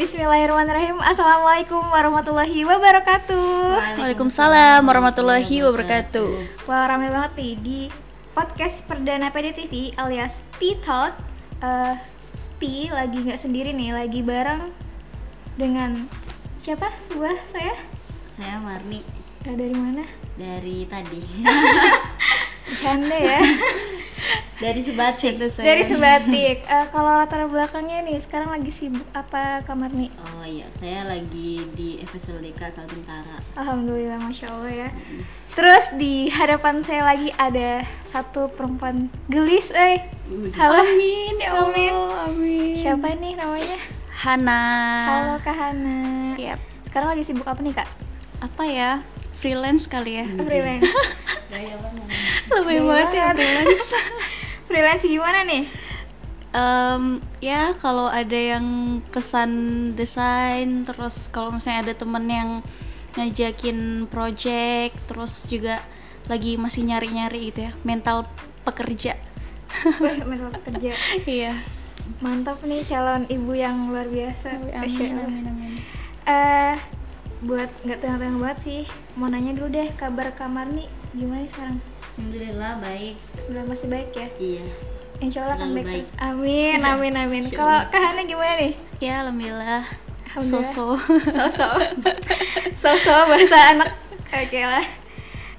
Bismillahirrahmanirrahim Assalamualaikum warahmatullahi wabarakatuh Waalaikumsalam warahmatullahi wabarakatuh. Wah rame banget nih di podcast perdana PDTV alias P-Talk Eh, P lagi nggak sendiri nih, lagi bareng dengan siapa sebelah saya? Saya Marni dari mana? dari tadi. Bercanda ya dari Sebatik. Dari Sebatik Eh, Kalau latar belakangnya nih, sekarang lagi sibuk apa kamar nih? Oh iya, saya lagi di FSLDK Kaltentara. Alhamdulillah, Masya Allah ya Terus di hadapan saya lagi ada satu perempuan gelis, eh Halo Amin, ya Amin. Allah, amin. Siapa nih namanya? Hana. Halo Kak Hana Yap. Sekarang lagi sibuk apa nih Kak? Apa ya? Freelance kali ya. Freelance Gaya banget. Gaya Lebih banget ya freelance. Freelance gimana nih? Em, ya kalau ada yang pesan desain, terus kalau misalnya ada temen yang ngajakin project, terus juga lagi masih nyari-nyari gitu ya, mental pekerja. Mental kerja Iya. Mantap nih calon ibu yang luar biasa Amin, Allah. amin, amin. Eh, buat nggak tengah-tengah banget sih Mau nanya dulu deh kabar kamar nih gimana nih sekarang? Alhamdulillah baik. Udah masih baik ya? Iya. Insya Allah akan baik, baik. terus. Amin, amin, amin. Kalau. Kak Hana gimana nih? Ya alhamdulillah. Alhamdulillah. Soso. Sosok, sosok bahasa anak. Oke lah.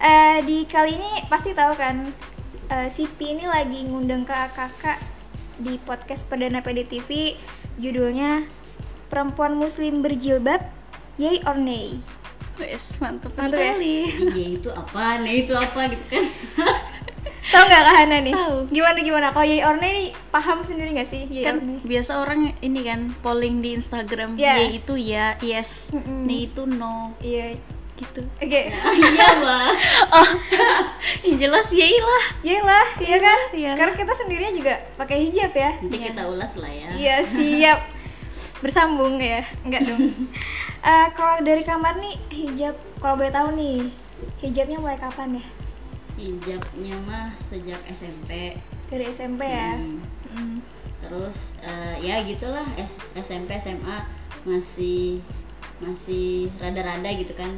Eh, di kali ini pasti tahu kan, eh, si Pi ini lagi ngundang ke kakak di podcast perdana PDTV. Judulnya Perempuan Muslim Berjilbab, Yay or Nay. Wes ya? sekali. iya itu apa nah itu apa gitu kan Tahu nggak Kak Hana nih? Tahu. Gimana gimana? Kalau Yay or Nay nih paham sendiri nggak sih? Yay Kan or Nay? biasa orang ini kan polling di Instagram. Iya. Y itu ya, yes. Mm-mm. Nih itu no Iya. gitu. Oke. iya lah Oh. ya jelas yay lah. Iya lah, iya kan? Iya. Karena kita sendirinya juga pakai hijab ya. nanti Iya. kita ulas lah ya Iya siap. Bersambung ya? Enggak dong. Eh, kalau dari kamar nih hijab, kalau boleh tahu nih hijabnya mulai kapan ya? hijabnya mah sejak SMP Dari SMP ya. Hmm. Mm. terus eh, ya gitulah S- SMP SMA masih masih rada-rada gitu kan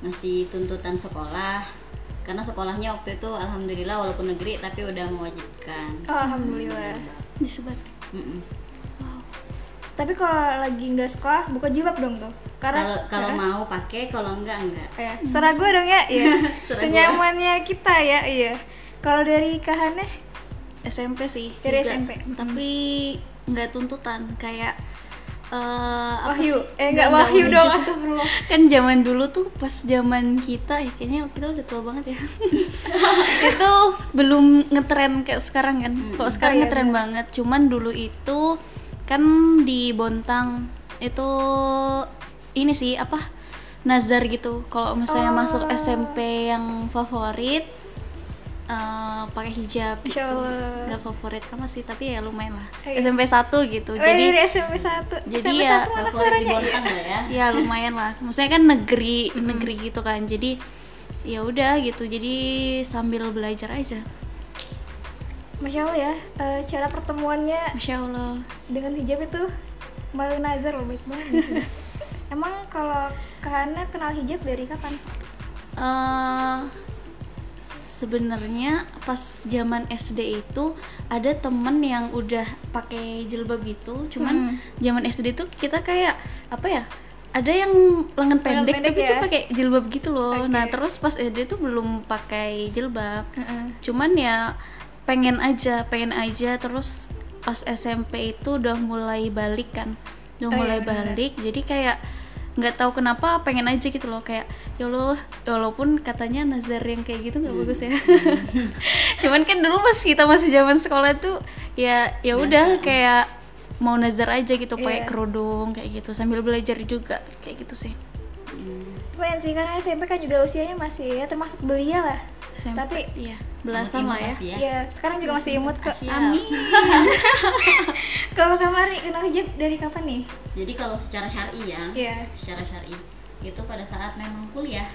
masih tuntutan sekolah karena sekolahnya waktu itu alhamdulillah walaupun negeri tapi udah mewajibkan Oh, alhamdulillah. Disebat. Mm-mm. Wow. Tapi kalau lagi nggak sekolah buka jilbab dong tuh. Karena kalau kalau mau pakai kalau enggak enggak ya, serah gue dong ya, iya. Senyamannya kita ya, iya. Kalau dari Kahane SMP sih. Dari juga. SMP. Tapi nggak tuntutan kayak eh apa Wahyu, sih? eh nggak Wahyu dong, astagfirullah. kan zaman dulu tuh pas zaman kita ya kayaknya kita udah tua banget ya itu belum ngetren kayak sekarang kan kalau sekarang Oh, iya, ngetren banget cuman dulu itu kan di Bontang itu ini sih apa nazar gitu. Kalau misalnya masuk Oh. SMP yang favorit eh, pakai hijab gitu. Nggak favorit sama sih tapi ya lumayan lah. Oh, iya. SMP 1 gitu. Oh, jadi dari SMP 1. jadi SMP ya, 1 mana suaranya? Bontang lah ya. Ya lumayan lah. Maksudnya kan negeri negeri gitu kan. Jadi ya udah gitu. Jadi sambil belajar aja Masya Allah ya, eh, cara pertemuannya masya allah dengan hijab itu melalui nazar loh, baik banget sih. Emang kalau Kahana kenal hijab dari kapan? eh sebenarnya pas zaman SD itu ada temen yang udah pakai jilbab gitu cuman zaman SD tuh kita kayak apa ya ada yang lengan pendek, pendek tapi ya? pakai jilbab gitu loh Oke. nah terus pas SD tuh belum pakai jilbab Heeh. cuman ya pengen aja pengen aja. Terus pas SMP itu udah mulai balik kan. Udah Oh iya, mulai benar-benar. balik. Jadi kayak nggak tahu kenapa pengen aja gitu loh. Kayak ya Allah walaupun katanya nazar yang kayak gitu nggak Hmm. bagus ya. Cuman kan dulu pas kita masih zaman sekolah tuh ya ya udah kayak mau nazar aja gitu Iya. pakai kerudung kayak gitu. Sambil belajar juga kayak gitu sih Lumayan sih, karena SMP kan juga usianya masih ya termasuk belia lah. SMP Tapi iya. Belasan lah ya. Imut masih ya sekarang juga masih imut kok Siap. Amin. Kalau Kamari kenal hijab dari kapan nih? jadi kalau secara syar'i ya Iya. secara syar'i itu pada saat memang kuliah.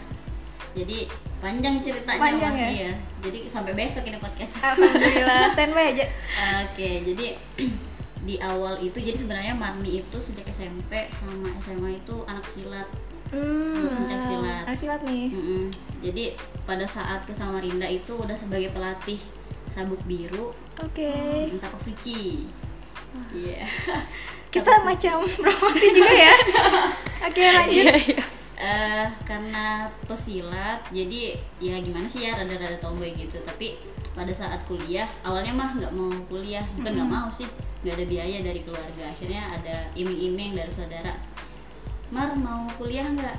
Jadi panjang ceritanya Panjang ya? iya. Jadi sampai besok ini podcast. Alhamdulillah, standby aja. Oke, jadi di awal itu jadi sebenarnya Marni itu sejak SMP sama SMA itu anak silat Hmm, pencak silat anak silat nih. Mm-mm. jadi pada saat ke Samarinda itu udah sebagai pelatih sabuk biru. Oke. hmm, tapak suci. Iya. Kita macam promosi juga ya. Oke, lanjut. Eh, karena pesilat jadi ya gimana sih ya rada-rada tomboy gitu. Tapi pada saat kuliah awalnya mah nggak mau kuliah. Bukan nggak mau sih nggak ada biaya dari keluarga. Akhirnya ada iming-iming dari saudara Mar mau kuliah nggak?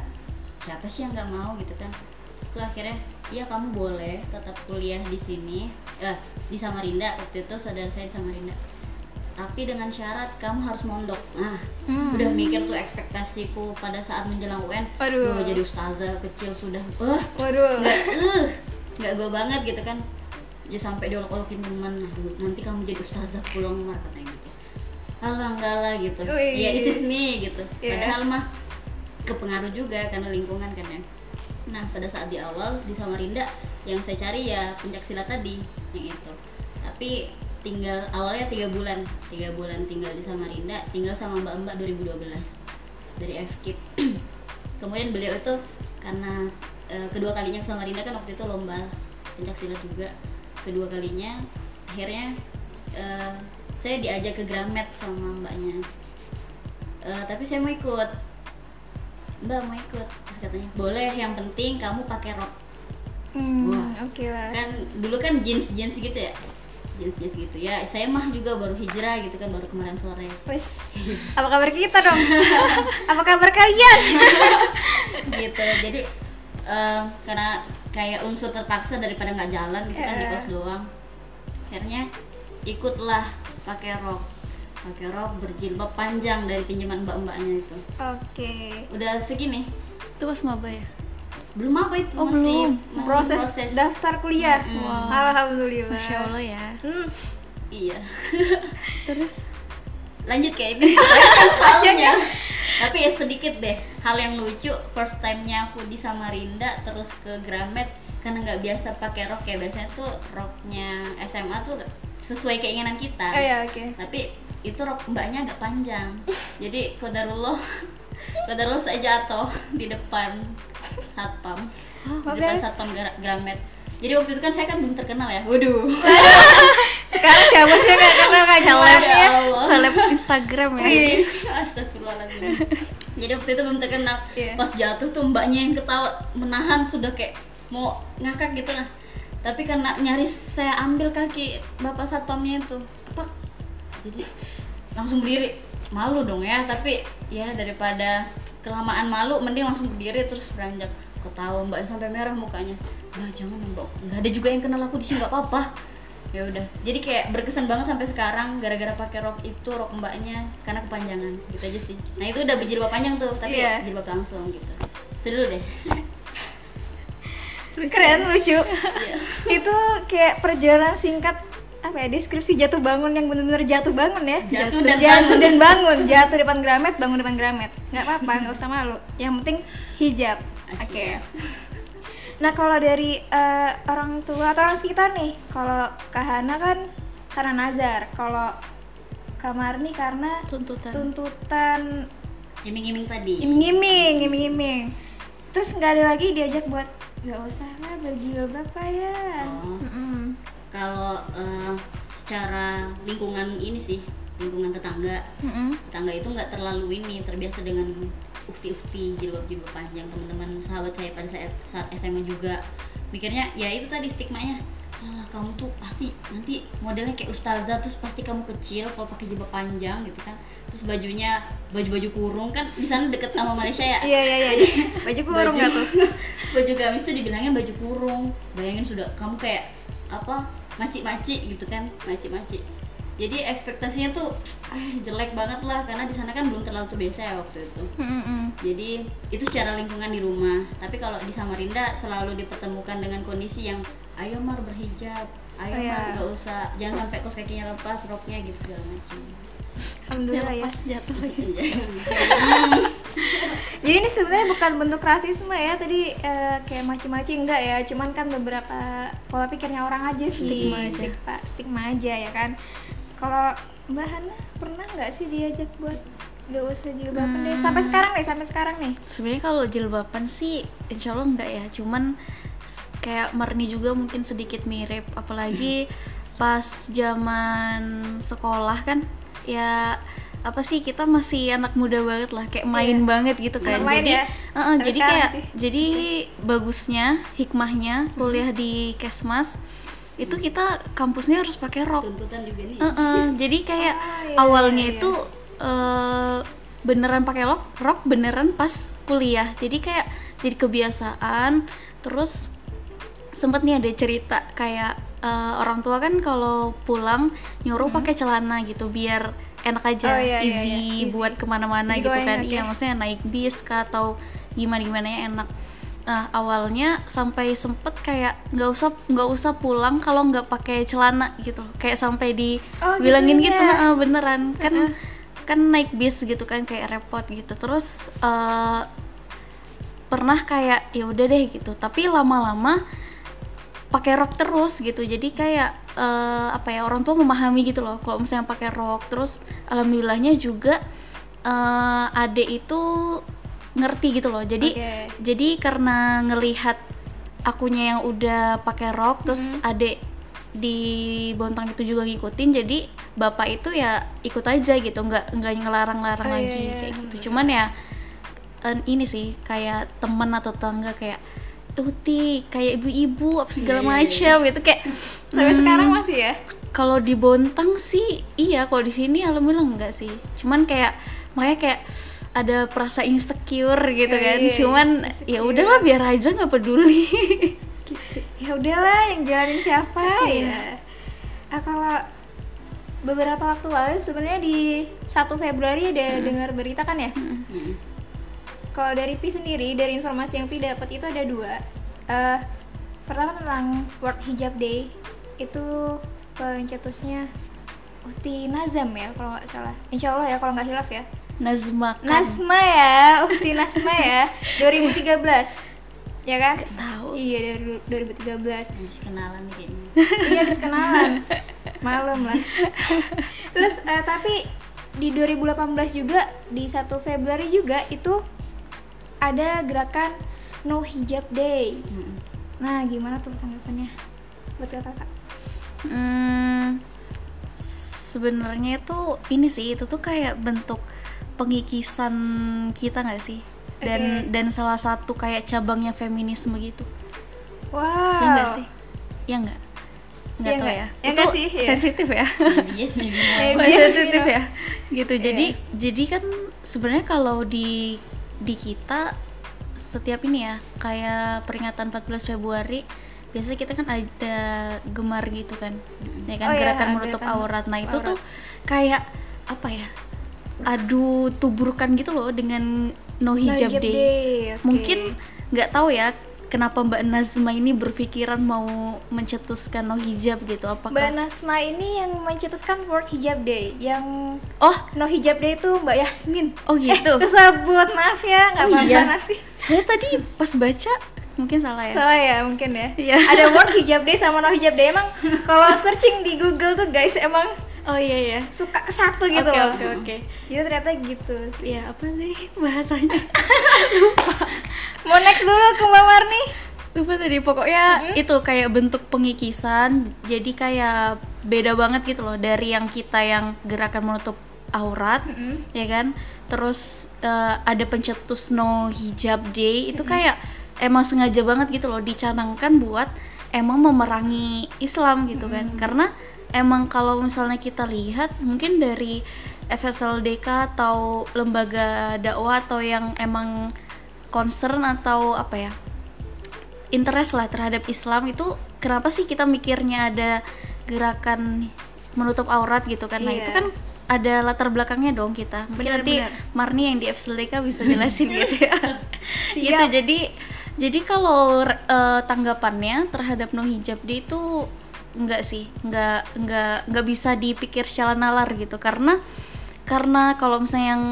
Siapa sih yang nggak mau gitu kan? Terus itu akhirnya iya kamu boleh tetap kuliah di sini. Eh di Samarinda. Waktu itu saudara saya di Samarinda. Tapi dengan syarat kamu harus mondok. Nah Hmm. udah mikir tuh ekspektasiku pada saat menjelang UN Aduh. Duh, jadi ustazah kecil sudah. Uh Waduh. nggak uh nggak gue banget gitu kan. Jadi sampai diolok-olokin teman aduh nanti kamu jadi ustazah pulang mar katanya gitu. Alah enggak lah gitu. Ya it is me gitu. Iya. padahal mah kepengaruh juga karena lingkungan kan ya. Nah pada saat di awal di Samarinda yang saya cari ya pencak silat tadi yang itu. Tapi tinggal awalnya tiga bulan tiga bulan tinggal di Samarinda tinggal sama mbak-mbak 2012 dari FKIP kemudian beliau itu karena eh, kedua kalinya ke Samarinda kan waktu itu lomba pencak silat juga. Kedua kalinya akhirnya eh, saya diajak ke Gramet sama mbaknya. Eh, tapi saya mau ikut mbak mau ikut terus katanya boleh yang penting kamu pakai rok Hmm, Wah. oke lah. kan dulu kan jeans jeans gitu ya jeans jeans gitu ya saya mah juga baru hijrah gitu kan baru kemarin sore Wes, apa kabar kita dong? apa kabar kalian? gitu jadi em, karena kayak unsur terpaksa daripada nggak jalan gitu kan di Eh. kos doang akhirnya ikutlah pakai rok pakai rok berjilbab panjang dari pinjaman mbak-mbaknya itu. Oke. udah segini? Itu pas maba ya? Belum apa itu Oh, masih belum. masih Proses, proses, daftar kuliah. Wow. Alhamdulillah. masya allah ya. Hmm, iya. Terus? Lanjut kayak ini. Kan soalnya. Tapi ya sedikit deh. Hal yang lucu first time-nya aku di Samarinda terus ke Gramet karena nggak biasa pakai rok ya. Biasanya tuh roknya SMA tuh sesuai keinginan kita. Oh ya oke. tapi itu rok mbaknya agak panjang. Jadi kodarullah kodarullah saya jatuh di depan satpam. Di depan satpam Gra- Gramet. Jadi waktu itu kan saya kan belum terkenal ya. Waduh. Sekarang siapa sih yang nggak kenal kak Jelek Ya? ya? Seleb Instagram ya? Wih. Astagfirullahaladzim. Jadi waktu itu belum terkenal. Iya. Pas jatuh tuh mbaknya yang ketawa Menahan sudah kayak mau ngakak gitu lah. Tapi karena nyaris saya ambil kaki bapak satpamnya itu Jadi langsung berdiri. Malu dong ya Tapi ya daripada kelamaan malu Mending langsung berdiri terus beranjak. Ketawa mbaknya sampai merah mukanya. Nah jangan mbak. Nggak ada juga yang kenal aku di sini nggak apa-apa. Ya udah. Jadi kayak berkesan banget sampai sekarang gara-gara pakai rok itu rok mbaknya karena kepanjangan. Gitu aja sih. Nah itu udah berjilbab panjang tuh tapi Iya. jilbab langsung gitu. Itu dulu deh. Keren lucu. Iya. Itu kayak perjalanan singkat apa ya deskripsi jatuh bangun yang benar-benar jatuh bangun ya? Jatuh dan jatuh bangun. dan bangun. Jatuh depan Gramet bangun depan Gramet. Nggak apa-apa nggak usah malu. Yang penting hijab. Oke. Asyik. nah kalau dari eh, orang tua atau orang sekitar nih kalau Kahana kan karena nazar. Kalau Kamarni karena tuntutan. tuntutan iming-iming tadi. Iming-iming iming-iming. Terus nggak ada lagi diajak buat nggak usah lah berjilbab ya. Oh. Mm-mm. Kalau eh, secara lingkungan ini sih lingkungan tetangga. Mm-mm. tetangga itu nggak terlalu ini terbiasa dengan ukti-ukti jilbab-jilbab panjang. Teman-teman sahabat saya pada saat, saat SMA juga mikirnya ya itu tadi stigmanya. Alah kamu tuh pasti nanti modelnya kayak ustazah terus pasti kamu kecil kalau pakai jilbab panjang gitu kan. Terus bajunya baju-baju kurung kan di sana deket sama Malaysia ya? Iya iya iya. Baju kurung nggak tuh? Baju gamis tuh dibilangnya baju kurung. Bayangin sudah kamu kayak apa maci-maci gitu kan maci-maci jadi ekspektasinya tuh ah, jelek banget lah karena di sana kan belum terlalu terbiasa ya waktu itu. Mm-mm. jadi itu secara lingkungan di rumah. Tapi kalau di Samarinda selalu dipertemukan dengan kondisi yang ayo mar berhijab. Ayo Oh, iya. mar nggak usah. Jangan sampai kos kakinya lepas roknya gitu segala macam. Alhamdulillah ya. Jatuh lagi jadi ini sebenarnya bukan bentuk rasisme ya tadi eh, kayak maci-maci enggak ya cuman kan beberapa pola pikirnya orang aja sih. Stigma aja. stigma, stigma aja ya kan. Kalau Mbak Hana pernah nggak sih diajak buat nggak usah jilbaban deh? Hmm. sampai sekarang nih sampai sekarang nih. Sebenarnya kalau jilbaban sih insya Allah enggak ya. Cuman kayak Marni juga mungkin sedikit mirip. Apalagi pas zaman sekolah kan ya apa sih kita masih anak muda banget lah kayak main Iya. banget gitu kan main jadi ya. Sampai jadi kayak sih. jadi bagusnya hikmahnya kuliah di Kesmas itu kita kampusnya harus pakai rok tuntutan juga nih Uh-uh, jadi kayak Ah, iya, awalnya iya, iya. itu eh, beneran pakai rok, rok beneran pas kuliah. Jadi kayak jadi kebiasaan. Terus sempet nih ada cerita kayak eh, orang tua kan kalau pulang nyuruh pakai celana gitu biar enak aja. Oh, iya, iya, easy, iya, easy. buat ke mana-mana gitu kan. Iya, maksudnya naik bis kah atau gimana gimana ya enak. Nah, awalnya sampai sempet kayak nggak usah nggak usah pulang kalau nggak pakai celana gitu kayak sampai di Oh, bilangin gitu gitu, ya? "Ah, beneran kan kan naik bis gitu kan kayak repot gitu terus eh, pernah kayak ya udah deh gitu tapi lama-lama pakai rok terus gitu jadi kayak eh, apa ya orang tua memahami gitu loh kalau misalnya pakai rok terus alhamdulillahnya juga eh adek itu ngerti gitu loh jadi Oke. jadi karena ngelihat akunya yang udah pakai rok terus Mm-hmm. adek di Bontang itu juga ngikutin jadi bapak itu ya ikut aja gitu nggak nggak ngelarang-larang Oh, iya, lagi iya, kayak gitu cuman ya eh, ini sih kayak teman atau tetangga kayak Uti kayak ibu-ibu apa segala Iya, iya, macam gitu. Kayak sampai hmm, sekarang masih ya? Kalau di Bontang sih iya. Kalau di sini alhamdulillah enggak sih. Cuman kayak makanya kayak ada perasa insecure gitu kan. iya, cuman ya udahlah biar aja nggak peduli. Gitu. Ya udahlah yang jalanin siapa Iya. ya. Ah, kalau beberapa waktu lalu sebenarnya di 1 Februari ada dengar berita kan ya? Mm. Kalau dari Pi sendiri dari informasi yang Pi dapat itu ada dua. Eh, pertama tentang World Hijab Day itu pencetusnya Uti Nazam ya kalau nggak salah. Insya Allah ya kalau nggak hilaf ya. Nazma kan? Nasma ya Uti Nasma ya. 2013 ya kan? Tahu. Iya dari 2013 habis kenalan nih kayaknya. Iya habis kenalan. Malam lah. Terus eh, tapi di 2018 juga di 1 Februari juga itu ada gerakan No Hijab Day Mm. nah gimana tuh tanggapannya buat kakak Hmm, sebenarnya itu ini sih itu tuh kayak bentuk pengikisan kita nggak sih dan Oke. dan salah satu kayak cabangnya feminisme gitu wow ya nggak sih ya nggak nggak Iya tahu nggak? ya Ya itu nggak sih, iya. sensitif ya. Oh, Yes, sensitif know. ya gitu Iya. jadi jadi kan sebenarnya kalau di di kita setiap ini ya kayak peringatan 14 Februari biasanya kita kan ada gemar gitu kan ya kan Oh iya, gerakan menutup gerakan aurat nah itu aurat. tuh kayak apa ya adu tuburkan gitu loh dengan no hijab, hijab day, day, oke. mungkin nggak tahu ya kenapa Mbak Nazma ini berpikiran mau mencetuskan no hijab gitu? Apakah Mbak Nasma ini yang mencetuskan World Hijab Day yang oh. No Hijab Day itu Mbak Yasmin. Oh gitu? Eh, kesebut maaf ya nggak Oh, apa-apa iya. nanti. Saya tadi pas baca mungkin salah ya? Salah ya mungkin ya. Iya. Ada World Hijab Day sama No Hijab Day. Emang kalau searching di Google tuh guys emang oh iya ya suka ke satu gitu oke loh. oke oke. Jadi ternyata gitu. ya apa sih bahasanya? Mau next dulu ke Mbak Marni. lupa tadi. Pokoknya itu kayak bentuk pengikisan. Jadi kayak beda banget gitu loh dari yang kita yang gerakan menutup aurat Mm-mm. ya kan? Terus eh, ada pencetus no hijab day. Itu kayak emang sengaja banget gitu loh dicanangkan buat emang memerangi Islam gitu kan. Karena emang kalau misalnya kita lihat mungkin dari FSLDK atau lembaga dakwah atau yang emang concern atau apa ya interest lah terhadap Islam itu kenapa sih kita mikirnya ada gerakan menutup aurat gitu kan nah Iya. itu kan ada latar belakangnya dong kita mungkin Benar, nanti benar. Marni yang di FSLDK bisa jelasin gitu ya gitu jadi jadi kalau eh, tanggapannya terhadap no hijab day itu enggak sih enggak enggak enggak bisa dipikir secara nalar gitu. Karena karena kalau misalnya yang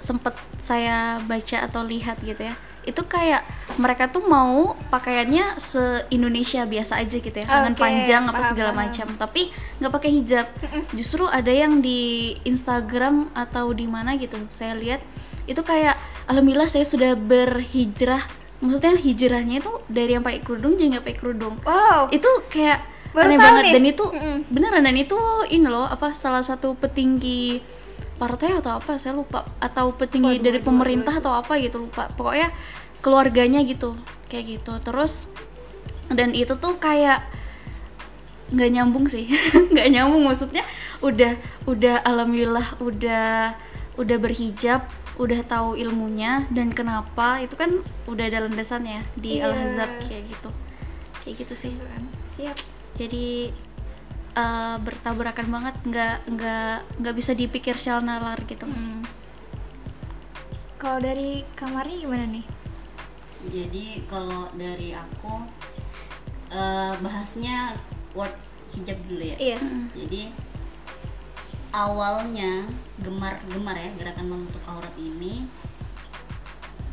sempet saya baca atau lihat gitu ya itu kayak mereka tuh mau pakaiannya se Indonesia biasa aja gitu ya lengan panjang apa paham, segala macam. Tapi nggak pakai hijab. Justru ada yang di Instagram atau di mana gitu saya lihat itu kayak alhamdulillah saya sudah berhijrah. Maksudnya hijrahnya itu dari yang pakai kerudung jadi nggak pakai kerudung. Wow. itu kayak Baru aneh banget nih. dan itu Mm-mm. beneran dan itu ini loh apa salah satu petinggi partai atau apa saya lupa atau petinggi Waduh, dari waduh, pemerintah waduh. atau apa gitu lupa pokoknya keluarganya gitu kayak gitu terus dan itu tuh kayak nggak nyambung sih nggak nyambung maksudnya udah udah alhamdulillah udah udah berhijab udah tahu ilmunya dan kenapa itu kan udah ada landasannya di Iya. al hazab kayak gitu kayak gitu sih Siap. Jadi eh, bertabrakan banget nggak nggak nggak bisa dipikir secara nalar gitu Mm. Kalau dari kamarnya gimana nih? jadi kalau dari aku eh, bahasnya word hijab dulu ya Yes. jadi awalnya gemar-gemar ya gerakan menutup aurat ini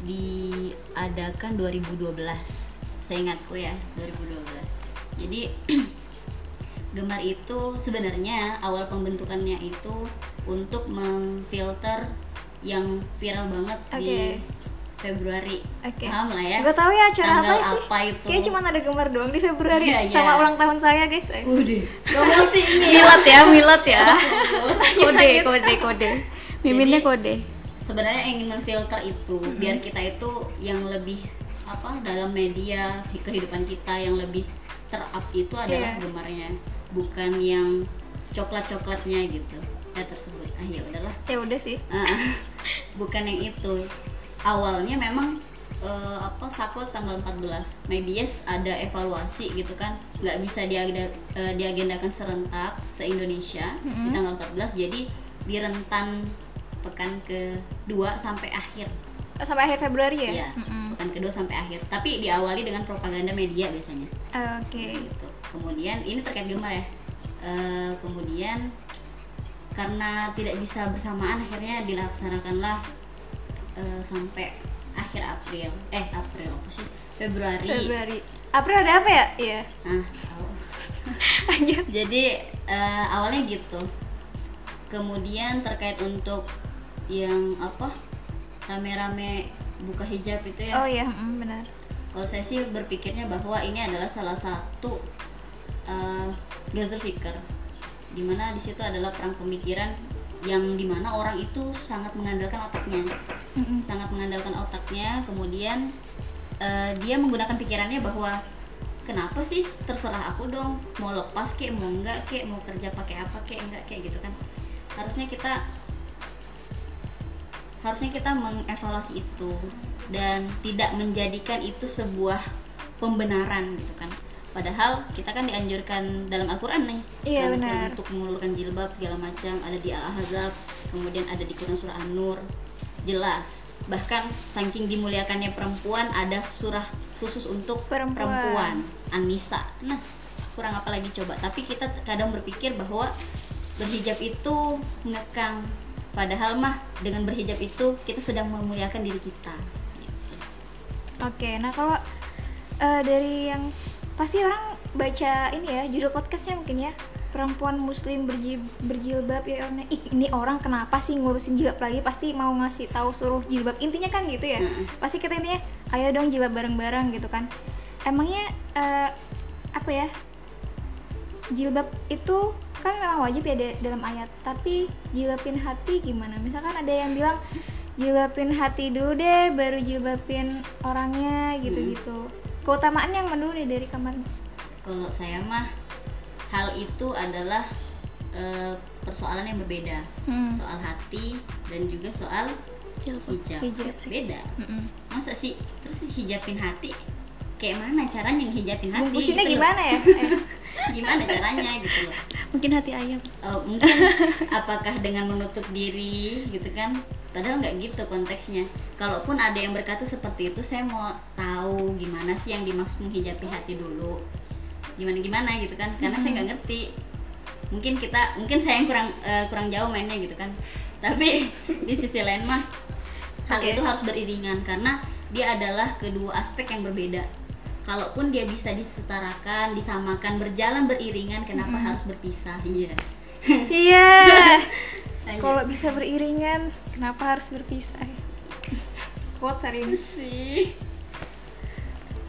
diadakan 2012 saya ingatku ya 2012 jadi gemar itu sebenarnya awal pembentukannya itu untuk memfilter yang viral banget di Oke. Februari Oke. paham lah ya Gak tahu ya acara apa sih? apa itu? Kayaknya cuma ada gemar doang di Februari Iya, iya. sama ulang tahun saya guys. Udah, promosi ini ya. milat ya milat ya kode kode kode miminnya kode sebenarnya ingin memfilter itu biar kita itu yang lebih apa dalam media hi- kehidupan kita yang lebih terup itu adalah Iya. gemarnya bukan yang coklat coklatnya gitu ya tersebut. Ah ya udahlah. Ya udah sih. Ah, bukan yang itu. Awalnya memang eh, apa saklek tanggal 14 maybe yes ada evaluasi gitu kan. Nggak bisa diagenda, eh, diagendakan serentak se Indonesia di tanggal 14 jadi di rentan pekan kedua sampai akhir. Oh, Sampai akhir Februari ya? ya Mm-mm. pekan kedua sampai akhir. Tapi diawali dengan propaganda media biasanya Oke. gitu. Kemudian ini terkait gemar ya. Eh, kemudian karena tidak bisa bersamaan akhirnya dilaksanakanlah eh, sampai akhir April. Eh April apa sih? Februari. Februari. April ada apa ya? Iya. Nah, Lanjut. jadi eh, awalnya gitu. Kemudian terkait untuk yang apa? Rame-rame buka hijab itu ya. Oh iya, mm, benar. Kalau saya sih berpikirnya bahwa ini adalah salah satu uh, Ghazal Fikr, di mana di situ adalah perang pemikiran yang di mana orang itu sangat mengandalkan otaknya, sangat mengandalkan otaknya. Kemudian uh, dia menggunakan pikirannya bahwa kenapa sih? Terserah aku dong mau lepas kek mau enggak kek mau kerja pakai apa kek enggak kek gitu kan. Harusnya kita harusnya kita mengevaluasi itu dan tidak menjadikan itu sebuah pembenaran gitu kan. Padahal kita kan dianjurkan dalam Al-Quran nih. Iya, Al-Quran benar. untuk mengulurkan jilbab segala macam ada di Al-Ahzab kemudian ada di Quran surah An-Nur. Jelas. Bahkan saking dimuliakannya perempuan ada surah khusus untuk Perempuan. perempuan An-Nisa. Nah kurang apa lagi coba? Tapi kita kadang berpikir bahwa berhijab itu mengekang padahal mah dengan berhijab itu kita sedang memuliakan diri kita gitu. Oke, nah kalau eh, dari yang pasti orang baca ini ya judul podcastnya mungkin ya perempuan muslim berjil- berjilbab ya orang ih ini orang kenapa sih ngurusin jilbab lagi pasti mau ngasih tahu suruh jilbab intinya kan gitu ya Mm-mm. pasti kita intinya ayo dong jilbab bareng-bareng gitu kan emangnya eh, apa ya jilbab itu kan memang wajib ya da- dalam ayat tapi jilbabin hati gimana? Misalkan ada yang bilang jilbabin hati dulu deh baru jilbabin orangnya gitu-gitu. Keutamaan yang mana dulu nih dari kamarnya kalau saya mah hal itu adalah eh, persoalan yang berbeda. Hmm. soal hati dan juga soal hijab, Hijab. Beda. Mm-mm. masa sih terus hijabin hati kayak mana caranya ngehijabin hati bungkusinnya gitu loh. gimana ya? Eh, gimana caranya gitu loh. Mungkin hati ayam. Eh, mungkin apakah dengan menutup diri gitu kan? Padahal nggak gitu konteksnya. Kalaupun ada yang berkata seperti itu saya mau tahu gimana sih yang dimaksud menghijabi hati dulu. Gimana gimana gitu kan? Karena saya nggak ngerti. Mungkin kita mungkin saya yang kurang eh, kurang jauh mainnya gitu kan. Tapi di sisi lain mah hal Oke. itu harus beriringan karena dia adalah kedua aspek yang berbeda kalaupun dia bisa disetarakan disamakan berjalan beriringan kenapa harus berpisah iya Iya. Lanjut. Kalau bisa beriringan, kenapa harus berpisah? Quotes hari ini. sih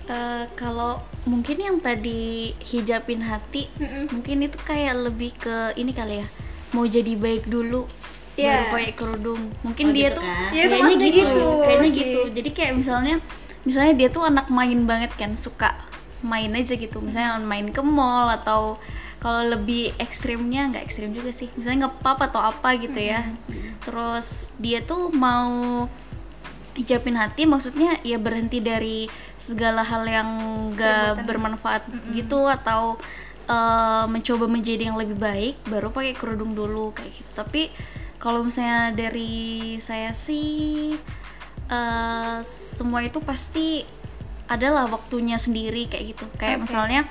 Eh, kalau mungkin yang tadi hijabin hati Mm-mm. mungkin itu kayak lebih ke ini kali ya mau jadi baik dulu Iya. baru pakai kerudung mungkin Oh, dia gitu tuh kan? Iya, kayaknya gitu, gitu, kayaknya sih. gitu jadi kayak misalnya misalnya dia tuh anak main banget kan suka main aja gitu. Misalnya main ke mall atau kalau lebih ekstrimnya nggak ekstrim juga sih. Misalnya ngepap atau apa gitu ya. Terus dia tuh mau hijabin hati maksudnya ya berhenti dari segala hal yang gak Perbuatan. bermanfaat gitu atau eh, mencoba menjadi yang lebih baik baru pakai kerudung dulu kayak gitu. Tapi kalau misalnya dari saya sih eh, semua itu pasti adalah waktunya sendiri kayak gitu kayak Oke. misalnya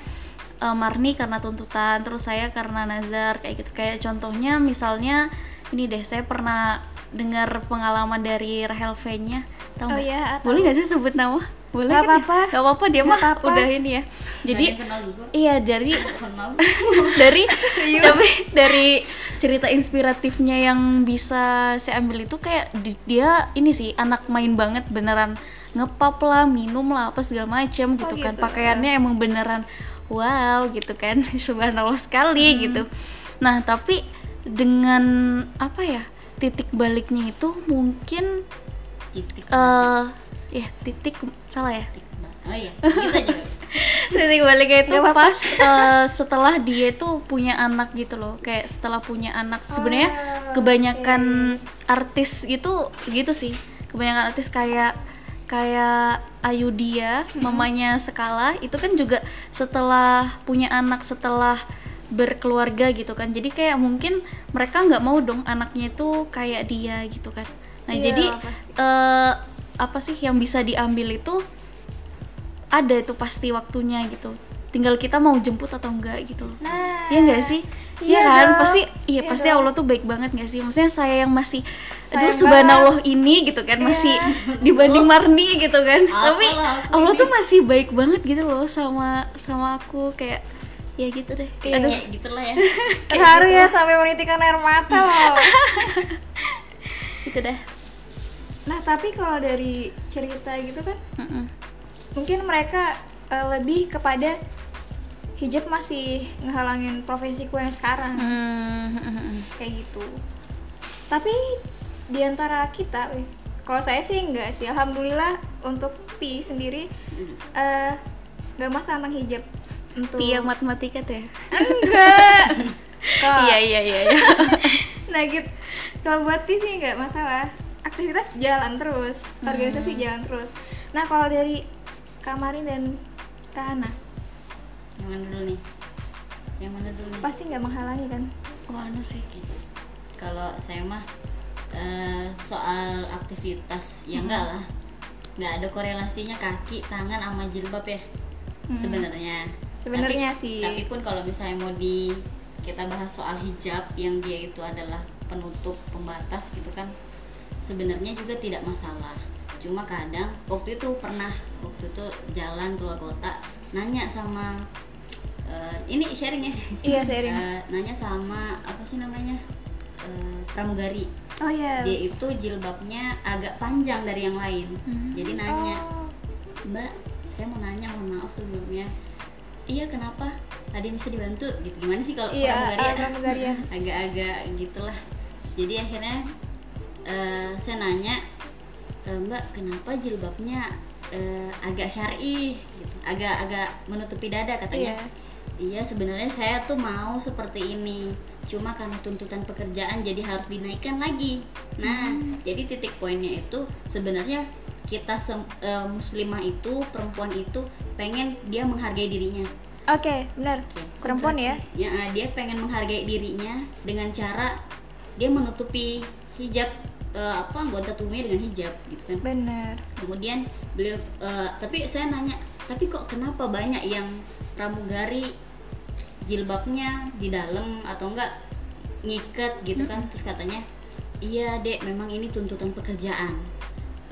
eh, Marni karena tuntutan terus saya karena nazar kayak gitu kayak contohnya misalnya ini deh saya pernah dengar pengalaman dari Rahel V-nya tahu Oh iya, tahu. boleh nggak sih sebut nama boleh Nggak kan ya? apa-apa. nggak apa-apa dia Nggak mah apa-apa. udah ini ya. Jadi iya dari dari tapi dari cerita inspiratifnya yang bisa saya ambil itu kayak di- dia ini sih anak main banget beneran ngepap lah minum lah apa segala macam gitu kan. gitu. pakaiannya emang beneran wow gitu kan. Subhanallah sekali gitu. Nah tapi dengan apa ya titik baliknya itu mungkin titik eh ya titik salah ya? Titik oh iya gitu aja. Titik baliknya itu apa-apa. pas eh, setelah dia tuh punya anak gitu loh. Kayak setelah punya anak. Sebenarnya Oh, kebanyakan artis itu gitu sih. Kebanyakan artis kayak kayak Ayu dia mamanya Skala itu kan juga setelah punya anak setelah berkeluarga gitu kan. Jadi kayak mungkin mereka nggak mau dong anaknya itu kayak dia gitu kan. Nah Iya, jadi pasti. eh, apa sih yang bisa diambil itu ada itu pasti waktunya gitu tinggal kita mau jemput atau enggak gitu loh Nah, Iya enggak sih? Iya Iya kan? dong. Pasti iya Iya pasti dong. Allah tuh baik banget gak sih? Maksudnya saya yang masih aduh subhanallah ini gitu kan Iya. masih dibanding Marni gitu kan. Tapi Apalah aku Allah ini. tuh masih baik banget gitu loh sama sama aku kayak ya gitu deh. Iya. Aduh. ya gitulah ya terharu ya sampai menitikan air mata loh. Gitu deh. Nah, tapi kalau dari cerita gitu kan, Mm-mm. mungkin mereka eh, lebih kepada hijab masih ngehalangin profesiku yang sekarang. Hmm, kayak gitu tapi di antara kita weh, kalau saya sih enggak sih alhamdulillah untuk pi sendiri eh nggak masalah tentang hijab untuk Pi yang matematika tuh ya. enggak Iya iya iya iya. nah gitu kalau buat pi sih nggak masalah aktivitas jalan terus organisasi jalan terus. Nah kalau dari Kamarin dan Kahana yang mana dulu nih? Yang mana dulu nih? Pasti nggak menghalangi kan? Wah, anu sih. kalau saya mah eh, soal aktivitas ya enggak lah. Nggak ada korelasinya kaki tangan sama jilbab ya sebenarnya. Sebenarnya Tapi- sih. tapi pun kalau misalnya mau di kita bahas soal hijab yang dia itu adalah penutup pembatas gitu kan sebenarnya juga tidak masalah. Cuma kadang waktu itu pernah waktu itu jalan keluar kota nanya sama eh, ini sharing ya? Iya seiring Eh, nanya sama apa sih namanya Eh, pramugari. Oh iya. Dia itu jilbabnya agak panjang dari yang lain. Hmm. jadi nanya Oh. mbak saya mau nanya mohon maaf sebelumnya. Iya kenapa? Ada yang bisa dibantu? Gitu. Gimana sih kalau iya pramugari eh, ya? pramugarian agak-agak gitulah. Jadi akhirnya eh, saya nanya "E, mbak kenapa jilbabnya eh, agak syari gitu agak-agak menutupi dada katanya Iya. iya sebenarnya saya tuh mau seperti ini cuma karena tuntutan pekerjaan jadi harus dinaikkan lagi nah jadi titik poinnya itu sebenarnya kita sem- eh, muslimah itu perempuan itu pengen dia menghargai dirinya Oke, benar. Oke. Perempuan ya. ya dia pengen menghargai dirinya dengan cara dia menutupi hijab eh, apa anggota tubuhnya dengan hijab gitu kan. Benar. kemudian beliau eh, tapi saya nanya tapi kok kenapa banyak yang pramugari jilbabnya di dalam atau enggak ngikat? Gitu kan. Terus katanya iya dek memang ini tuntutan pekerjaan.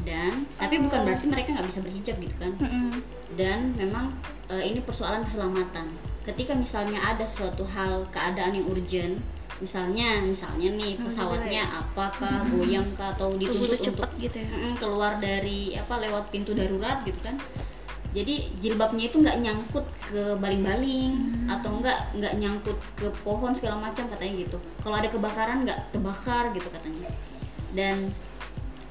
Dan tapi bukan berarti mereka nggak bisa berhijab gitu kan. Mm-mm. dan memang eh, ini persoalan keselamatan. Ketika misalnya ada suatu hal keadaan yang urgent misalnya misalnya nih pesawatnya apakah goyang kah atau dituntut untuk cepet gitu ya? Mm, keluar dari apa lewat pintu darurat gitu kan. Jadi jilbabnya itu nggak nyangkut ke baling-baling atau nggak nggak nyangkut ke pohon segala macam katanya gitu. Kalau ada kebakaran nggak terbakar gitu katanya. Dan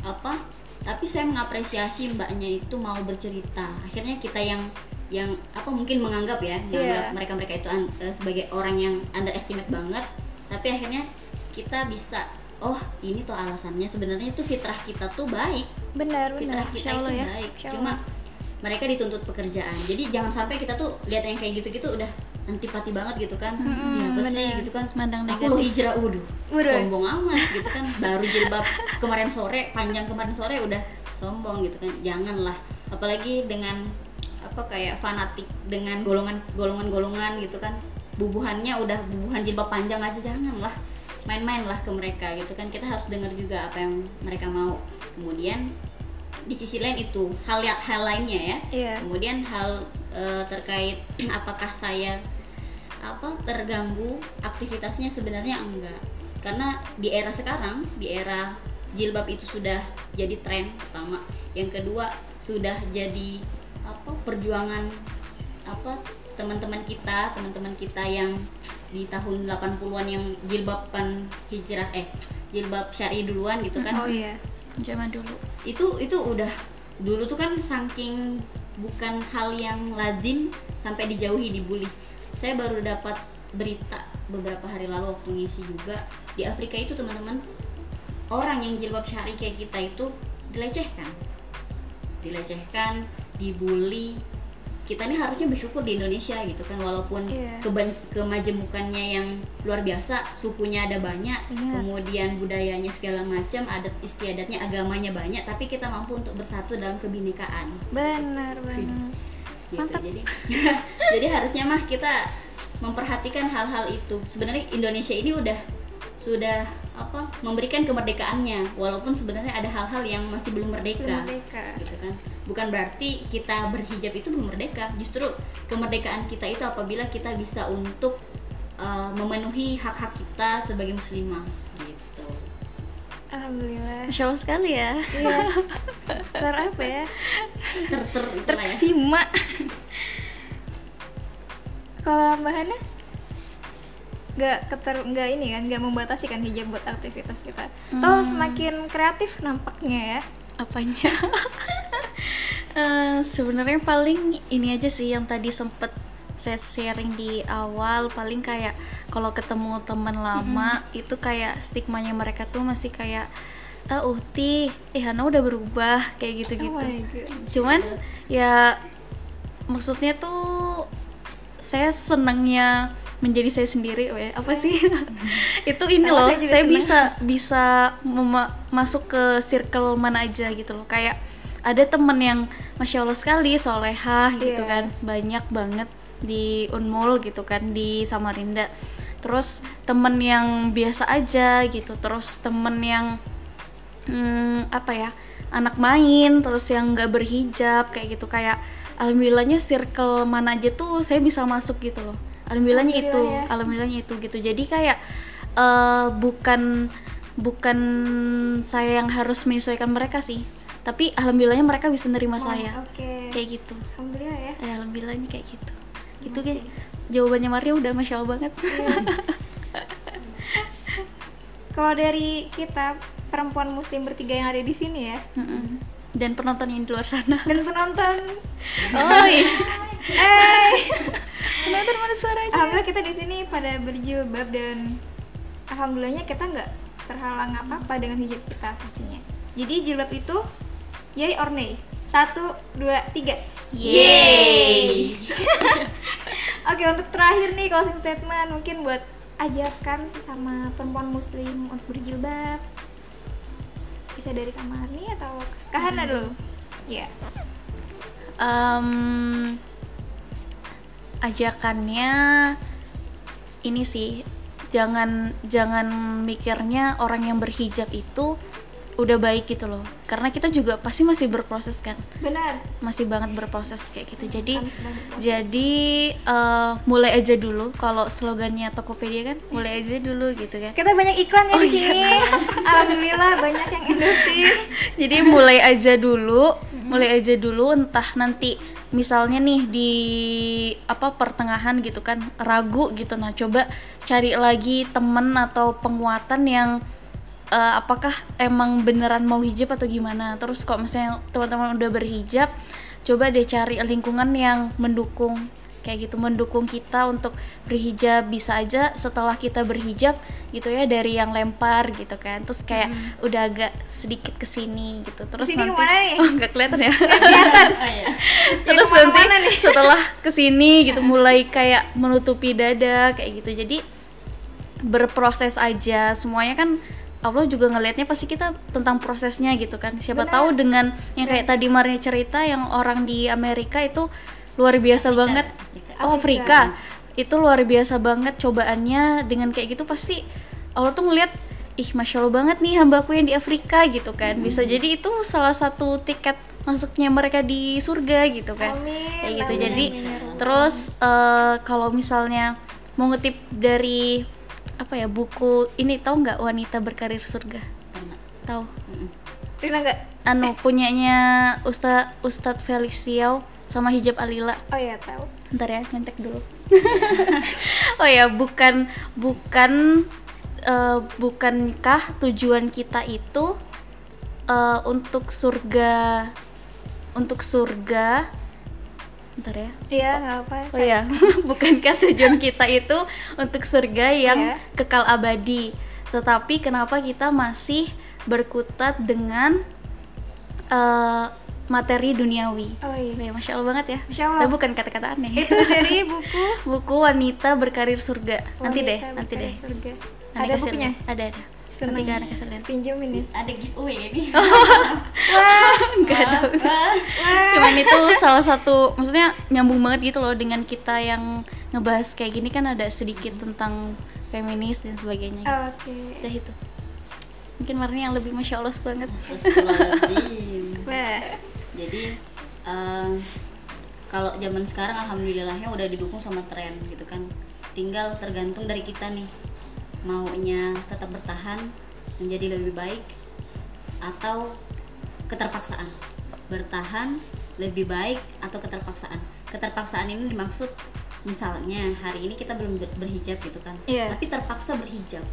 apa tapi saya mengapresiasi mbaknya itu mau bercerita. Akhirnya kita yang yang apa mungkin menganggap ya menganggap Iya. mereka mereka itu an- eh, sebagai orang yang underestimate banget tapi akhirnya kita bisa oh ini tuh alasannya. Sebenarnya itu fitrah kita tuh baik. Benar fitrah benar kita Insya itu ya. baik. Insya cuma mereka dituntut pekerjaan. Jadi jangan sampai kita tuh lihat yang kayak gitu-gitu udah antipati banget gitu kan. Mm-mm, ya apa sih bener. gitu kan. Mandang aku lo negatif. hijrah udah Waduh. sombong amat gitu kan. Baru jilbab kemarin sore panjang kemarin sore udah sombong gitu kan. Janganlah. Apalagi dengan apa kayak fanatik dengan golongan golongan golongan gitu kan bubuhannya udah bubuhan jilbab panjang aja janganlah. Main-main lah ke mereka gitu kan. Kita harus dengar juga apa yang mereka mau. Kemudian di sisi lain itu hal ya- hal lainnya ya. Iya. kemudian hal eh, terkait apakah saya apa terganggu aktivitasnya sebenarnya enggak. Karena di era sekarang di era jilbab itu sudah jadi tren pertama yang kedua sudah jadi apa perjuangan apa teman-teman kita teman-teman kita yang di tahun 80-an yang jilbaban hijrah eh jilbab syari duluan gitu kan. Oh iya zaman dulu. Itu itu udah dulu tuh kan saking bukan hal yang lazim sampai dijauhi dibully. Saya baru dapat berita beberapa hari lalu waktu ngisi juga di Afrika itu teman-teman orang yang jilbab syari kayak kita itu dilecehkan. Dilecehkan dibully kita ini harusnya bersyukur di Indonesia gitu kan walaupun Iya. keban- kemajemukannya yang luar biasa sukunya ada banyak Iya. kemudian budayanya segala macam adat istiadatnya agamanya banyak tapi kita mampu untuk bersatu dalam kebinekaan benar benar gitu Mantap. jadi jadi harusnya mah kita memperhatikan hal-hal itu sebenarnya Indonesia ini udah sudah apa memberikan kemerdekaannya walaupun sebenarnya ada hal-hal yang masih belum merdeka. Merdeka. Gitu kan. Bukan berarti kita berhijab itu belum merdeka. Justru kemerdekaan kita itu apabila kita bisa untuk uh, memenuhi hak-hak kita sebagai muslimah. Gitu. Alhamdulillah. Masya Allah sekali ya. Iya. Ter apa ya? Ter ter itulah ya. terkesima. Kalau mbak Hana nggak keter nggak ini kan nggak membatasi kan hijab buat aktivitas kita. Toh semakin kreatif nampaknya ya. Apanya? Eh, sebenarnya paling ini aja sih yang tadi sempet saya sharing di awal paling kayak kalau ketemu teman lama itu kayak stigmanya mereka tuh masih kayak ah Uhti, eh Hana udah berubah kayak gitu-gitu. Oh cuman ya maksudnya tuh saya senangnya menjadi saya sendiri ya, apa sih? Itu ini Sama, loh saya saya senang. bisa bisa masuk ke circle mana aja gitu loh. Kayak ada temen yang masya allah sekali solehah gitu Iya. kan. Banyak banget di Unmul gitu kan di Samarinda. Terus temen yang biasa aja gitu. Terus temen yang hmm, apa ya anak main terus yang nggak berhijab kayak gitu. Kayak alhamdulillahnya circle mana aja tuh saya bisa masuk gitu loh alhamdulillahnya itu ya. alhamdulillahnya itu gitu. Jadi kayak eh, bukan bukan saya yang harus menyesuaikan mereka sih. Tapi alhamdulillahnya mereka bisa nerima Oh, saya. oke. Kayak gitu. Alhamdulillah ya. Ya alhamdulillahnya kayak gitu. Gitu guys jawabannya Maria udah masya allah banget. Kalau dari kita perempuan muslim bertiga yang ada di sini ya Mm-mm. Dan penonton yang di luar sana. Dan penonton. Oh iya. Eh penonton mana suaranya? Alhamdulillah kita di sini pada berjilbab dan alhamdulillahnya kita nggak terhalang apa apa dengan hijab kita pastinya. Jadi jilbab itu yay or nay? Satu dua tiga. Yeay. Oke untuk terakhir nih closing statement mungkin buat ajarkan sesama perempuan muslim untuk berjilbab bisa dari kamar nih atau kahana dulu? Ya Em, ajakannya ini sih jangan jangan mikirnya orang yang berhijab itu udah baik gitu loh. Karena kita juga pasti masih berproses kan? Benar. Masih banget berproses kayak gitu. Jadi jadi eh, mulai aja dulu. Kalau slogannya Tokopedia kan mulai aja dulu gitu kan? Kita banyak iklan ya Oh, di sini. alhamdulillah banyak yang endorse jadi mulai aja dulu. Mulai aja dulu. Entah nanti misalnya nih di apa pertengahan gitu kan ragu gitu. Nah coba cari lagi temen atau penguatan yang eh, apakah emang beneran mau hijab atau gimana? Terus kok misalnya teman-teman udah berhijab coba deh cari lingkungan yang mendukung kayak gitu mendukung kita untuk berhijab. Bisa aja setelah kita berhijab gitu ya dari yang lempar gitu kan. Terus kayak udah agak sedikit ke sini gitu. Terus Ke sini nanti nih? oh nggak kelihatan ya. Kelihatan. Oh, iya. terus ke mana-mana nanti nih. setelah ke sini gitu mulai kayak menutupi dada kayak gitu. Jadi berproses aja. Semuanya kan Allah juga ngelihatnya pasti kita tentang prosesnya gitu kan. Siapa Benar. tahu dengan yang kayak tadi Maria cerita yang orang di Amerika itu luar biasa banget. Afrika. oh Afrika. Itu luar biasa banget cobaannya dengan kayak gitu pasti Allah tuh ngelihat ih masya Allah banget nih hambaku yang di Afrika gitu kan. Bisa jadi itu salah satu tiket masuknya mereka di surga gitu kan. Amin, kayak gitu. Amin, jadi amin, terus eh, kalau misalnya mau ngetip dari apa ya buku ini tahu nggak wanita berkarir surga? Pernah. tahu. Rina nggak? Anu punyanya Ustadz Ustadz Felix Siau sama hijab Alila. Oh ya tahu. Ntar ya ngentek dulu. Oh ya bukan bukan eh, bukankah tujuan kita itu eh, untuk surga untuk surga ntar ya iya nggak apa Oh ya, bukankah tujuan kita itu untuk surga yang Iya. kekal abadi? Tetapi kenapa kita masih berkutat dengan eh, materi duniawi? oh iya Ya, Masya Allah banget ya. Masya Allah. Tapi bukan kata-kata aneh. itu dari buku Buku wanita berkarir surga. nanti deh, Wanita nanti deh. surga Nanti ada bukunya. Ada ada. Seneng. Nanti kan kasih lihat. pinjemin ya ada giveaway ini Enggak dong. Cuman itu salah satu, maksudnya nyambung banget gitu loh dengan kita yang ngebahas kayak gini kan ada sedikit tentang feminis dan sebagainya. Oh, oke Udah itu. Mungkin Marni yang lebih masya Allah banget. Wah jadi em, kalau zaman sekarang alhamdulillahnya udah didukung sama tren gitu kan tinggal tergantung dari kita nih maunya tetap bertahan menjadi lebih baik atau keterpaksaan? Bertahan lebih baik atau keterpaksaan? Keterpaksaan ini dimaksud misalnya hari ini kita belum ber- berhijab gitu kan. Iya. tapi terpaksa berhijab.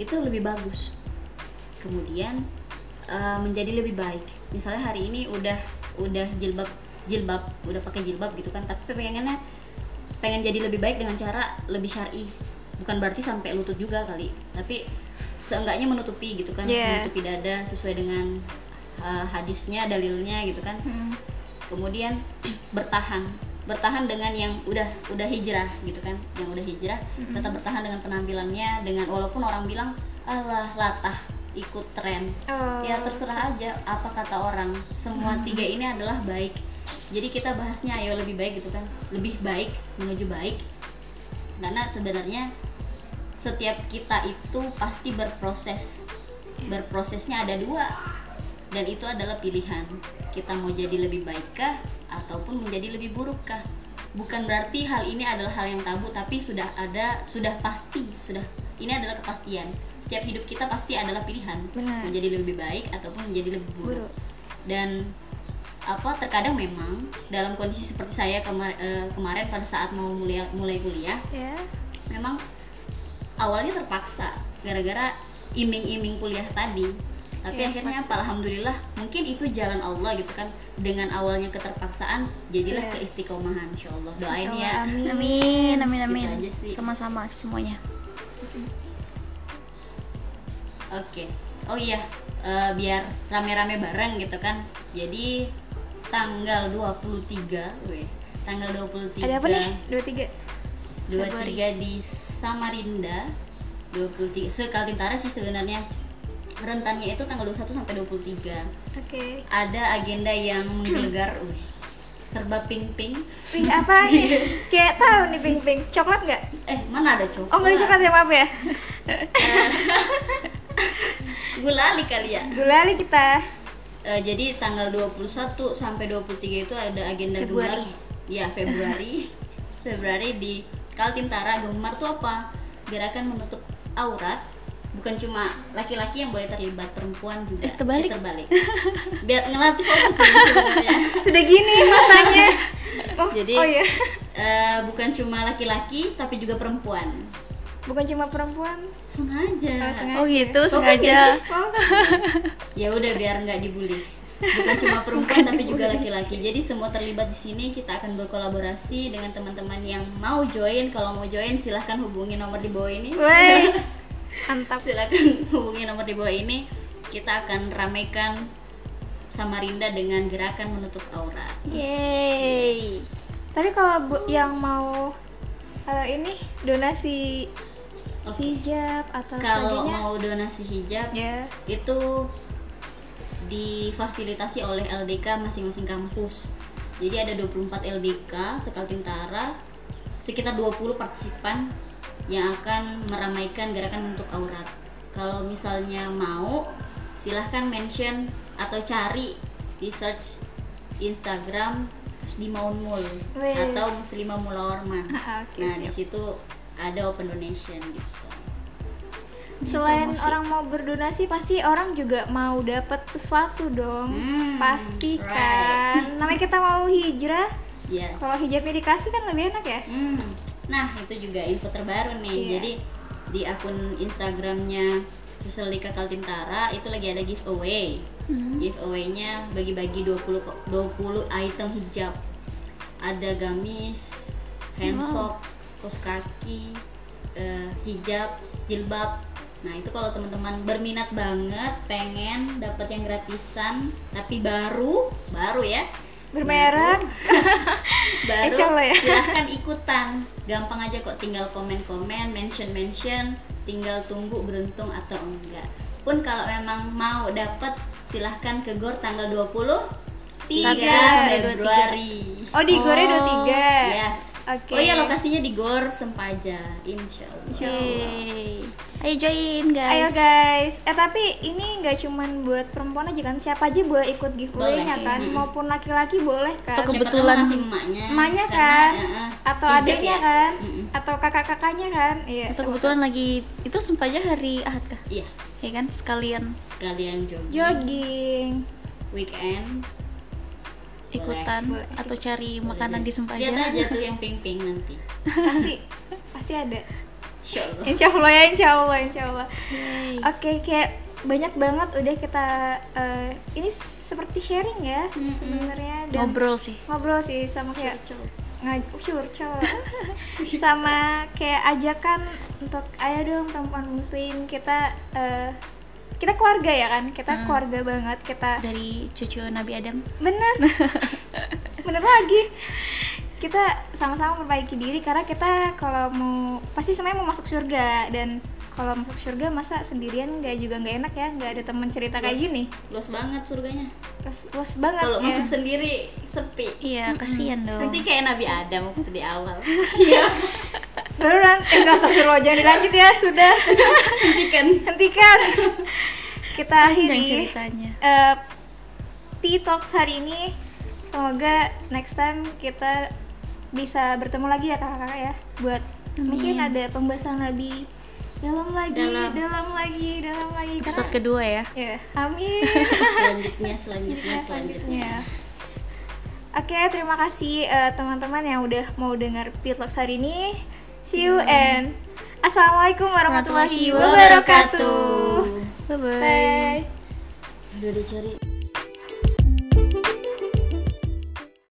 Itu lebih bagus. Kemudian eh, menjadi lebih baik. Misalnya hari ini udah udah jilbab jilbab udah pakai jilbab gitu kan. Tapi pengennya pengen jadi lebih baik dengan cara lebih syar'i bukan berarti sampai lutut juga kali tapi seenggaknya menutupi gitu kan Iya. menutupi dada sesuai dengan eh, hadisnya dalilnya gitu kan. Hmm. kemudian bertahan bertahan dengan yang udah udah hijrah gitu kan yang udah hijrah tetap bertahan dengan penampilannya dengan walaupun orang bilang alah latah ikut tren. Oh. ya terserah aja apa kata orang. Semua tiga ini adalah baik. Jadi kita bahasnya ayo lebih baik gitu kan lebih baik menuju baik. Karena sebenarnya setiap kita itu pasti berproses. Berprosesnya ada dua. Dan itu adalah pilihan. Kita mau jadi lebih baikkah ataupun menjadi lebih burukkah. Bukan berarti hal ini adalah hal yang tabu tapi sudah ada sudah pasti sudah ini adalah kepastian. Setiap hidup kita pasti adalah pilihan. Benar. menjadi lebih baik ataupun menjadi lebih buruk. Buruk. dan apa terkadang memang dalam kondisi seperti saya kemar- eh, kemarin pada saat mau mulai mulai kuliah ya memang awalnya terpaksa gara-gara iming-iming kuliah tadi. Tapi Iya, akhirnya apa? alhamdulillah mungkin itu jalan Allah gitu kan. Dengan awalnya keterpaksaan jadilah Iya. keistiqomahan insyaallah. Doain Insya ya. amin. Amin, amin. Gitu aja sih. Sama-sama semuanya. oke. Oh iya eh, biar rame-rame bareng gitu kan. Jadi tanggal 23 weh tanggal 23 ada apa nih? Dua tiga? 23 di Samarinda 23 sekaltara sih sebenarnya. Rentannya itu tanggal 21 sampai 23 oke. Ada agenda yang menggelegar serba pink pink. Pink apa? Nih kayak tahu nih pink pink. Coklat nggak? Eh mana ada coklat? Oh nggak ada coklat ya maaf ya. Gulali kali ya. Gulali kita. Eh, jadi tanggal 21 sampai 23 itu ada agenda Februari. gemar. Ya, Februari. Februari di Kaltim Tara Gemar tuh apa? Gerakan menutup aurat. Bukan cuma laki-laki yang boleh terlibat, perempuan juga. Eh, terbalik. terbalik. Biar ngelatih fokus sih sebenarnya. Sudah gini matanya. Oh, Jadi oh iya. eh, bukan cuma laki-laki tapi juga perempuan. Bukan cuma perempuan. Sengaja. Oh, sengaja. Oh gitu Fokus sengaja. Oh, ya udah biar nggak dibully bukan cuma perempuan tapi juga laki-laki. Jadi semua terlibat di sini kita akan berkolaborasi dengan teman-teman yang mau join. Kalau mau join silahkan hubungi nomor di bawah ini. Wes. Mantap. silahkan hubungi nomor di bawah ini. Kita akan ramaikan Samarinda dengan gerakan menutup aurat Yeay. Tapi kalau bu yang mau eh, ini donasi oke. hijab atau kalau mau donasi hijab ya. itu difasilitasi oleh LDK masing-masing kampus. Jadi ada 24 LDK sekaltim Tara, sekitar 20 partisipan yang akan meramaikan gerakan untuk aurat. Kalau misalnya mau, silahkan mention atau cari di search Instagram di Maunmul atau Muslimah Mula Orman. Ah, nah, di situ ada open donation gitu. Selain promosi. orang mau berdonasi, pasti orang juga mau dapat sesuatu dong. Hmm, pasti right. kan. Namanya kita mau hijrah, Yes. kalau hijabnya dikasih kan lebih enak ya. Hmm. Nah, itu juga info terbaru nih. Iya. Jadi di akun Instagramnya Fuselika Kaltim Tara itu lagi ada giveaway. Hmm. Giveaway-nya bagi-bagi 20 ko- 20 item hijab. Ada gamis, handsock, kos kaki, eh, hijab, jilbab. Nah, itu kalau teman-teman berminat banget pengen dapat yang gratisan tapi baru, baru ya. Bermerek. baru Insya Allah ya. silahkan ikutan gampang aja kok tinggal komen-komen mention mention tinggal tunggu beruntung atau enggak pun kalau memang mau dapat silahkan ke GOR tanggal 20 Tiga. 3 Februari Oh di Gore Oh, 23. yes Oke. oh iya lokasinya di GOR Sempaja insya Allah Yeay. Ayo join guys. Ayo guys, eh tapi ini nggak cuman buat perempuan aja kan, siapa aja boleh ikut giveaway-nya kan, iya. maupun laki-laki boleh kan, Atau kebetulan ngasih emaknya emaknya kan, eh, atau adiknya ya. kan, Mm-mm. atau kakak-kakaknya kan, iya. Atau kebetulan lagi itu sempaja hari Ahad kah? iya Ya kan sekalian sekalian jogging jogging. weekend ikutan Boleh. atau cari Boleh makanan deh. di sempaja. lihat aja tuh yang pink-pink nanti Pasti pasti ada. insya Allah Insya Allah ya, insya Allah, insya Allah. Oke, kayak banyak banget udah kita eh, ini seperti sharing ya Mm-mm. sebenarnya dan Ngobrol sih. ngobrol sih sama kayak curcol sama kayak ajakan untuk ayo dong perempuan muslim kita eh, kita keluarga ya kan? Kita Hmm. keluarga banget kita Dari cucu Nabi Adam. bener. Bener lagi. Kita sama-sama memperbaiki diri karena kita kalau mau pasti semuanya mau masuk surga. Dan kalau masuk surga masa sendirian nggak juga nggak enak ya? Nggak ada teman cerita kayak gini. luas banget surganya. Luas, luas banget kalau ya. masuk sendiri sepi. Iya, kasihan dong. nanti kayak Nabi Adam waktu di awal. Baru nanti eh, nggak astagfirullah jangan dilanjut ya sudah. Hentikan. Hentikan. Kita akhiri ceritanya. eh P Talks hari ini. Semoga next time kita bisa bertemu lagi ya kakak-kakak ya buat Amin. mungkin ada pembahasan lebih dalam lagi Dalam. dalam, lagi dalam lagi. Episode Karena- kedua ya. ya amin. Selanjutnya selanjutnya selanjutnya selanjutnya. oke terima kasih eh, teman-teman yang udah mau dengar P Talks hari ini see you and assalamualaikum warahmatullahi wabarakatuh. bye. bye. Udah dicari